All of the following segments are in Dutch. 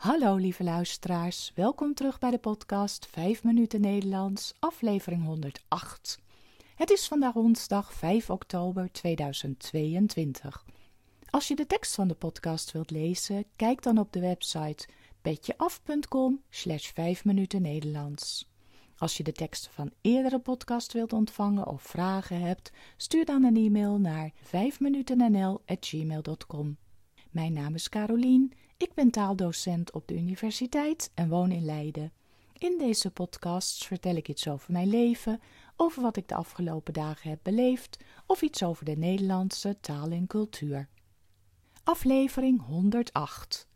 Hallo lieve luisteraars, welkom terug bij de podcast 5 minuten Nederlands, aflevering 108. Het is vandaag woensdag 5 oktober 2022. Als je de tekst van de podcast wilt lezen, kijk dan op de website petjeaf.com slash 5 minuten Nederlands. Als je de teksten van eerdere podcast wilt ontvangen of vragen hebt, stuur dan een e-mail naar 5minutennl.gmail.com. Mijn naam is Carolien, ik ben taaldocent op de universiteit en woon in Leiden. In deze podcasts vertel ik iets over mijn leven, over wat ik de afgelopen dagen heb beleefd of iets over de Nederlandse taal en cultuur. Aflevering 108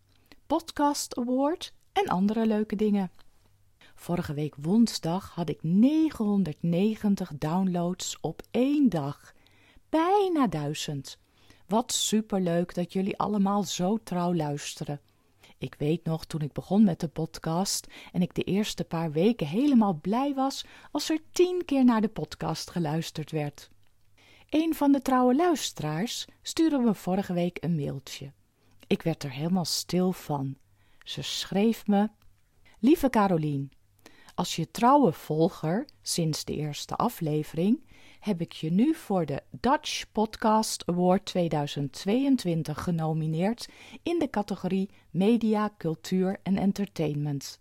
Podcast Award en andere leuke dingen. Vorige week woensdag had ik 990 downloads op één dag. Bijna duizend. Wat superleuk dat jullie allemaal zo trouw luisteren. Ik weet nog toen ik begon met de podcast en ik de eerste paar weken helemaal blij was als er tien keer naar de podcast geluisterd werd. Een van de trouwe luisteraars stuurde me vorige week een mailtje. Ik werd er helemaal stil van. Ze schreef me: Lieve Carolien, als je trouwe volger sinds de eerste aflevering heb ik je nu voor de Dutch Podcast Award 2022 genomineerd in de categorie Media, Cultuur en Entertainment.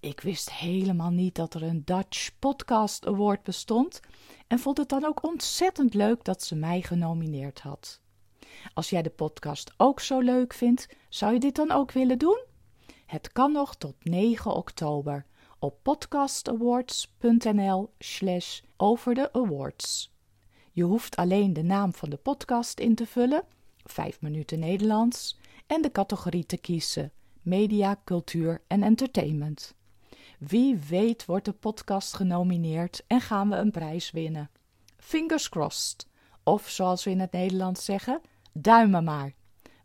Ik wist helemaal niet dat er een Dutch Podcast Award bestond en vond het dan ook ontzettend leuk dat ze mij genomineerd had. Als jij de podcast ook zo leuk vindt, zou je dit dan ook willen doen? Het kan nog tot 9 oktober op podcastawards.nl slash over de awards. Je hoeft alleen de naam van de podcast in te vullen, 5 minuten Nederlands, en de categorie te kiezen, media, cultuur en entertainment. Wie weet wordt de podcast genomineerd en gaan we een prijs winnen. Fingers crossed. Of zoals we in het Nederlands zeggen, duimen maar.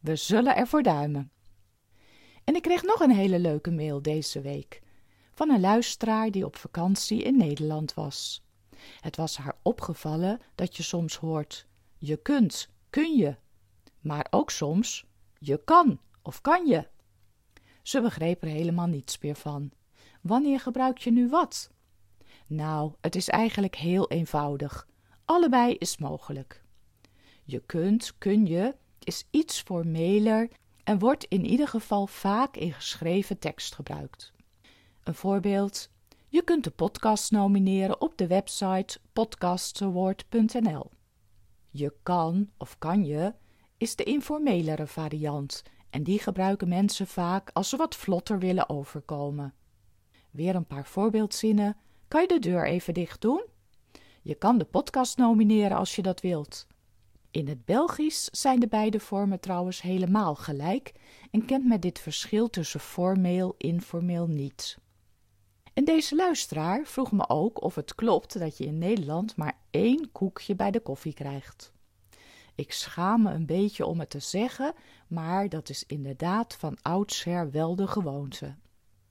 We zullen ervoor duimen. En ik kreeg nog een hele leuke mail deze week van een luisteraar die op vakantie in Nederland was. Het was haar opgevallen dat je soms hoort: je kunt, kun je, maar ook soms je kan of kan je. Ze begreep er helemaal niets meer van. Wanneer gebruik je nu wat? Nou, het is eigenlijk heel eenvoudig. Allebei is mogelijk. Je kunt, kun je, is iets formeler en wordt in ieder geval vaak in geschreven tekst gebruikt. Voorbeeld: je kunt de podcast nomineren op de website podcastaward.nl. Je kan of kan je is de informelere variant en die gebruiken mensen vaak als ze wat vlotter willen overkomen. Weer een paar voorbeeldzinnen. Kan je de deur even dicht doen? Je kan de podcast nomineren als je dat wilt. In het Belgisch zijn de beide vormen trouwens helemaal gelijk en kent men dit verschil tussen formeel informeel niet. En deze luisteraar vroeg me ook of het klopt dat je in Nederland maar één koekje bij de koffie krijgt. Ik schaam me een beetje om het te zeggen, maar dat is inderdaad van oudsher wel de gewoonte.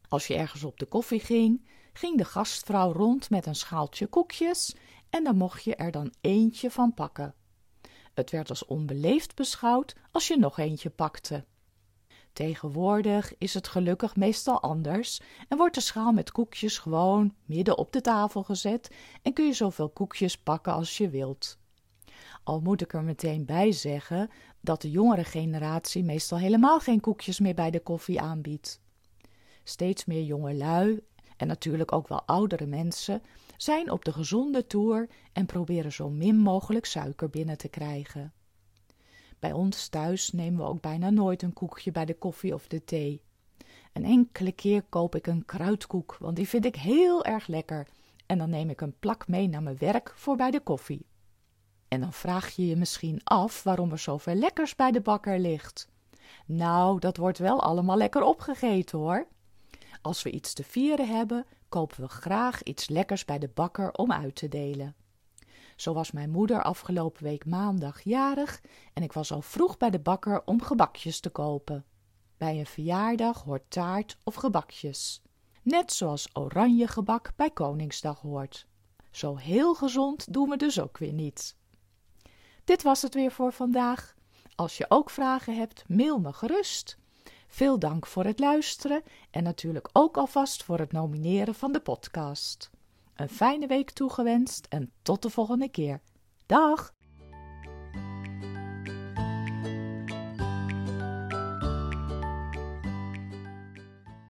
Als je ergens op de koffie ging, ging de gastvrouw rond met een schaaltje koekjes en dan mocht je er dan eentje van pakken. Het werd als onbeleefd beschouwd als je nog eentje pakte. Tegenwoordig is het gelukkig meestal anders en wordt de schaal met koekjes gewoon midden op de tafel gezet en kun je zoveel koekjes pakken als je wilt. Al moet ik er meteen bij zeggen dat de jongere generatie meestal helemaal geen koekjes meer bij de koffie aanbiedt. Steeds meer jonge lui en natuurlijk ook wel oudere mensen zijn op de gezonde toer en proberen zo min mogelijk suiker binnen te krijgen. Bij ons thuis nemen we ook bijna nooit een koekje bij de koffie of de thee. Een enkele keer koop ik een kruidkoek, want die vind ik heel erg lekker. En dan neem ik een plak mee naar mijn werk voor bij de koffie. En dan vraag je je misschien af waarom er zoveel lekkers bij de bakker ligt. Nou, dat wordt wel allemaal lekker opgegeten hoor. Als we iets te vieren hebben, kopen we graag iets lekkers bij de bakker om uit te delen. Zo was mijn moeder afgelopen week maandag jarig en ik was al vroeg bij de bakker om gebakjes te kopen. Bij een verjaardag hoort taart of gebakjes. Net zoals oranje gebak bij Koningsdag hoort. Zo heel gezond doen we dus ook weer niet. Dit was het weer voor vandaag. Als je ook vragen hebt, mail me gerust. Veel dank voor het luisteren en natuurlijk ook alvast voor het nomineren van de podcast. Een fijne week toegewenst en tot de volgende keer. Dag!